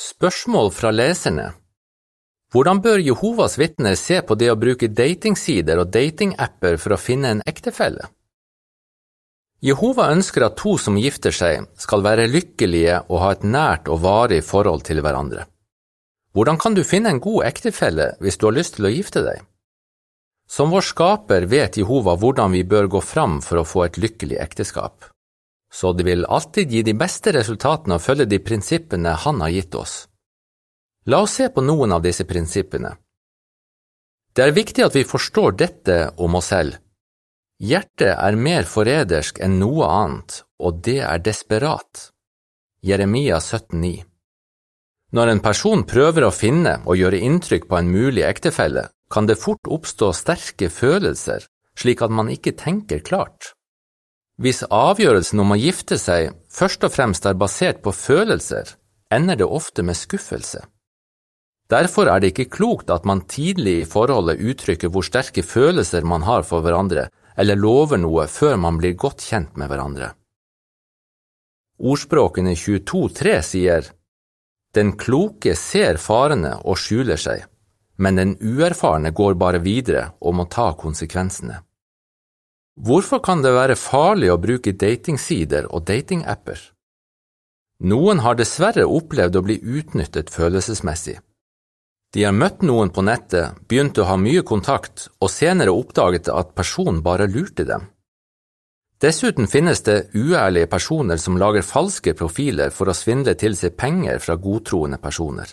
Spørsmål fra leserne Hvordan bør Jehovas vitner se på det å bruke datingsider og datingapper for å finne en ektefelle? Jehova ønsker at to som gifter seg, skal være lykkelige og ha et nært og varig forhold til hverandre. Hvordan kan du finne en god ektefelle hvis du har lyst til å gifte deg? Som vår skaper vet Jehova hvordan vi bør gå fram for å få et lykkelig ekteskap så det vil alltid gi de beste resultatene å følge de prinsippene han har gitt oss. La oss se på noen av disse prinsippene. Det er viktig at vi forstår dette om oss selv. Hjertet er mer forrædersk enn noe annet, og det er desperat. Jeremia 17,9 Når en person prøver å finne og gjøre inntrykk på en mulig ektefelle, kan det fort oppstå sterke følelser, slik at man ikke tenker klart. Hvis avgjørelsen om å gifte seg først og fremst er basert på følelser, ender det ofte med skuffelse. Derfor er det ikke klokt at man tidlig i forholdet uttrykker hvor sterke følelser man har for hverandre, eller lover noe før man blir godt kjent med hverandre. Ordspråkene 22.3 sier Den kloke ser farene og skjuler seg, men den uerfarne går bare videre og må ta konsekvensene. Hvorfor kan det være farlig å bruke datingsider og datingapper? Noen har dessverre opplevd å bli utnyttet følelsesmessig. De har møtt noen på nettet, begynt å ha mye kontakt og senere oppdaget at personen bare lurte dem. Dessuten finnes det uærlige personer som lager falske profiler for å svindle til seg penger fra godtroende personer.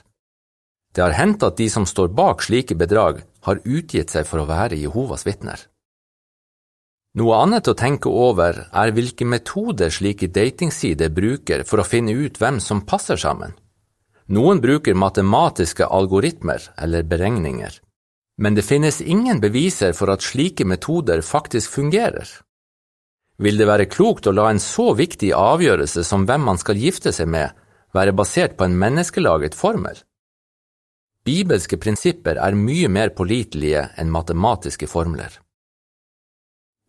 Det har hendt at de som står bak slike bedrag, har utgitt seg for å være Jehovas vitner. Noe annet å tenke over er hvilke metoder slike datingsider bruker for å finne ut hvem som passer sammen. Noen bruker matematiske algoritmer eller beregninger, men det finnes ingen beviser for at slike metoder faktisk fungerer. Vil det være klokt å la en så viktig avgjørelse som hvem man skal gifte seg med, være basert på en menneskelaget formel? Bibelske prinsipper er mye mer pålitelige enn matematiske formler.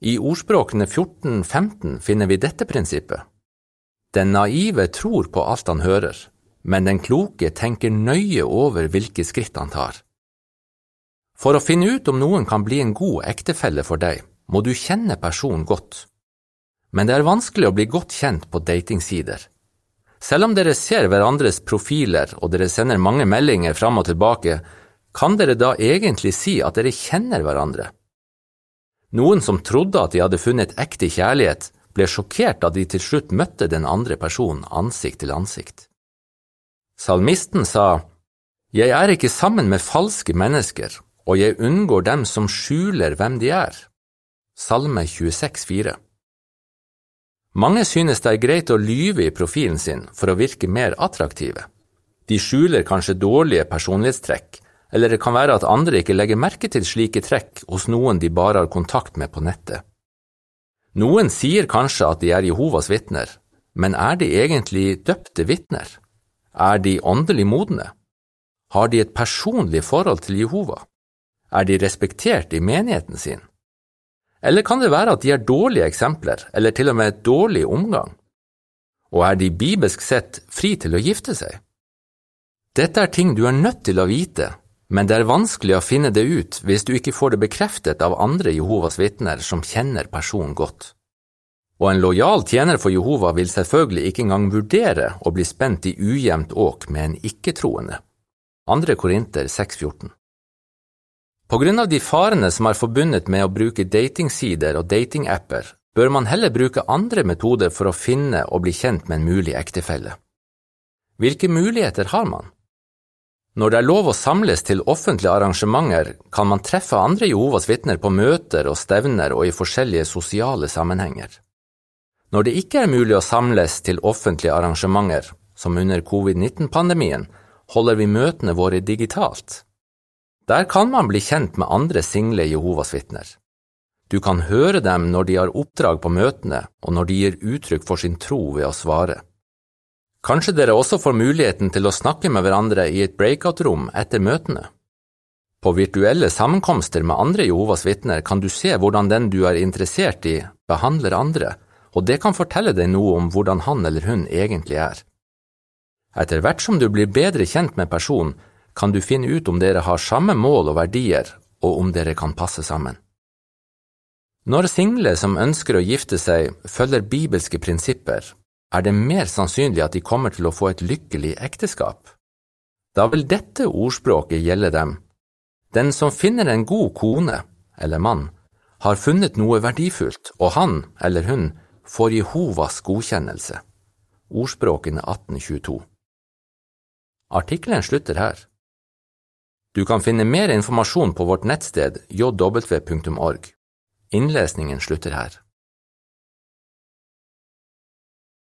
I ordspråkene 14-15 finner vi dette prinsippet. Den naive tror på alt han hører, men den kloke tenker nøye over hvilke skritt han tar. For å finne ut om noen kan bli en god ektefelle for deg, må du kjenne personen godt. Men det er vanskelig å bli godt kjent på datingsider. Selv om dere ser hverandres profiler og dere sender mange meldinger fram og tilbake, kan dere da egentlig si at dere kjenner hverandre? Noen som trodde at de hadde funnet ekte kjærlighet, ble sjokkert da de til slutt møtte den andre personen ansikt til ansikt. Salmisten sa, Jeg er ikke sammen med falske mennesker, og jeg unngår dem som skjuler hvem de er. Salme 26,4 Mange synes det er greit å lyve i profilen sin for å virke mer attraktive. De skjuler kanskje dårlige personlighetstrekk, eller det kan være at andre ikke legger merke til slike trekk hos noen de bare har kontakt med på nettet. Noen sier kanskje at de er Jehovas vitner, men er de egentlig døpte vitner? Er de åndelig modne? Har de et personlig forhold til Jehova? Er de respektert i menigheten sin? Eller kan det være at de er dårlige eksempler, eller til og med dårlig omgang? Og er de bibelsk sett fri til å gifte seg? Dette er ting du er nødt til å vite men det er vanskelig å finne det ut hvis du ikke får det bekreftet av andre Jehovas vitner som kjenner personen godt. Og en lojal tjener for Jehova vil selvfølgelig ikke engang vurdere å bli spent i ujevnt åk med en ikke-troende. 2. Korinter 6,14 På grunn av de farene som er forbundet med å bruke datingsider og datingapper, bør man heller bruke andre metoder for å finne og bli kjent med en mulig ektefelle. Hvilke muligheter har man? Når det er lov å samles til offentlige arrangementer, kan man treffe andre Jehovas vitner på møter og stevner og i forskjellige sosiale sammenhenger. Når det ikke er mulig å samles til offentlige arrangementer, som under covid-19-pandemien, holder vi møtene våre digitalt. Der kan man bli kjent med andre single Jehovas vitner. Du kan høre dem når de har oppdrag på møtene, og når de gir uttrykk for sin tro ved å svare. Kanskje dere også får muligheten til å snakke med hverandre i et breakout-rom etter møtene. På virtuelle sammenkomster med andre Jehovas vitner kan du se hvordan den du er interessert i, behandler andre, og det kan fortelle deg noe om hvordan han eller hun egentlig er. Etter hvert som du blir bedre kjent med personen, kan du finne ut om dere har samme mål og verdier, og om dere kan passe sammen. Når single som ønsker å gifte seg, følger bibelske prinsipper, er det mer sannsynlig at de kommer til å få et lykkelig ekteskap. Da vil dette ordspråket gjelde dem. Den som finner en god kone, eller mann, har funnet noe verdifullt, og han, eller hun, får Jehovas godkjennelse. Ordspråkene 1822 Artikkelen slutter her. Du kan finne mer informasjon på vårt nettsted jw.org. Innlesningen slutter her.